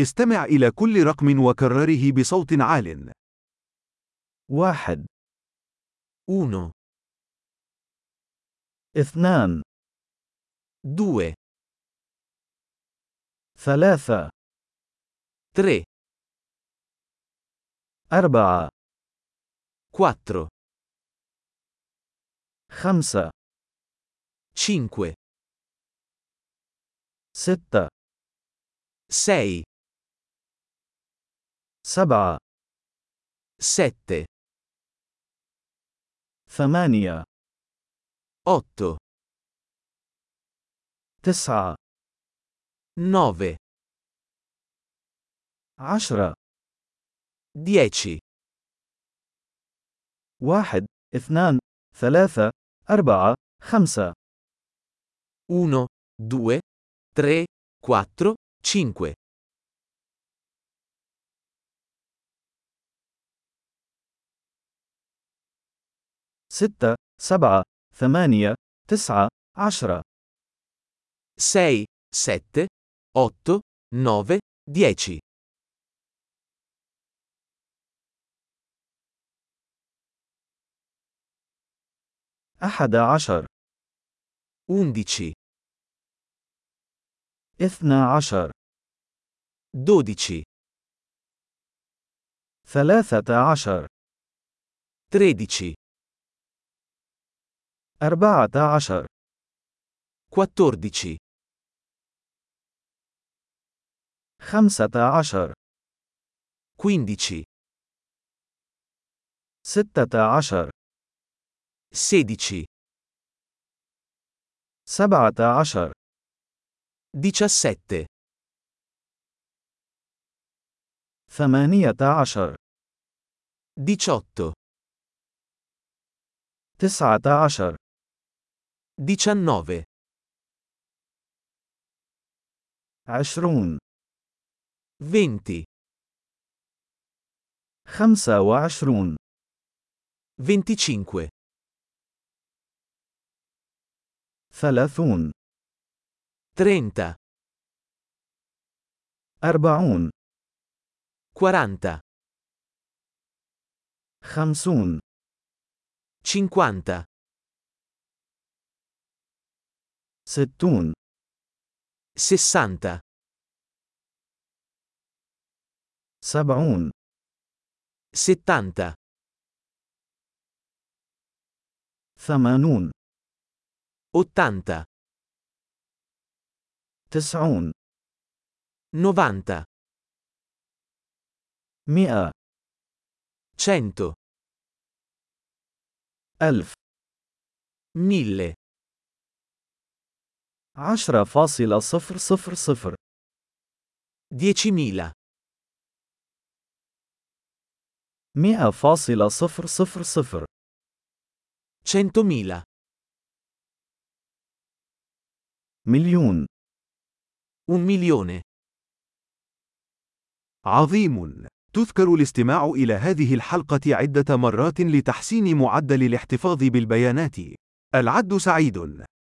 استمع إلى كل رقم وكرره بصوت عال. واحد. uno, اثنان. due, ثلاثة. tre, أربعة. quattro, خمسة. Cinque, ستة. Sei, سبعة sette, ثمانية otto, تسعة nove, عشرة dieci, واحد اثنان ثلاثة أربعة خمسة uno, due, tre, quattro, cinque, ستة سبعة ثمانية تسعة عشرة. sei, sette, otto, nove, dieci, أحد عشر. undici, اثنا عشر. dodici, ثلاثة عشر. tredici, أربعة عشر. Quattordici, خمسة عشر. Quindici, ستة عشر. Sedici, سبعة عشر. Diciassette, ثمانية عشر. Diciotto, تسعة عشر. diciannove, عشرون venti, خمسة وعشرون venticinque, ثلاثون trenta, أربعون quaranta, خمسون cinquanta, ستون sessanta, سبعون settanta, ثمانون ottanta, تسعون novanta, مئة cento, ألف mille, عشرة فاصلة صفر صفر صفر diecimila, مئة فاصلة صفر صفر صفر centomila, مليون un milione. عظيم. تذكر الاستماع إلى هذه الحلقة عدة مرات لتحسين معدل الاحتفاظ بالبيانات. العد سعيد.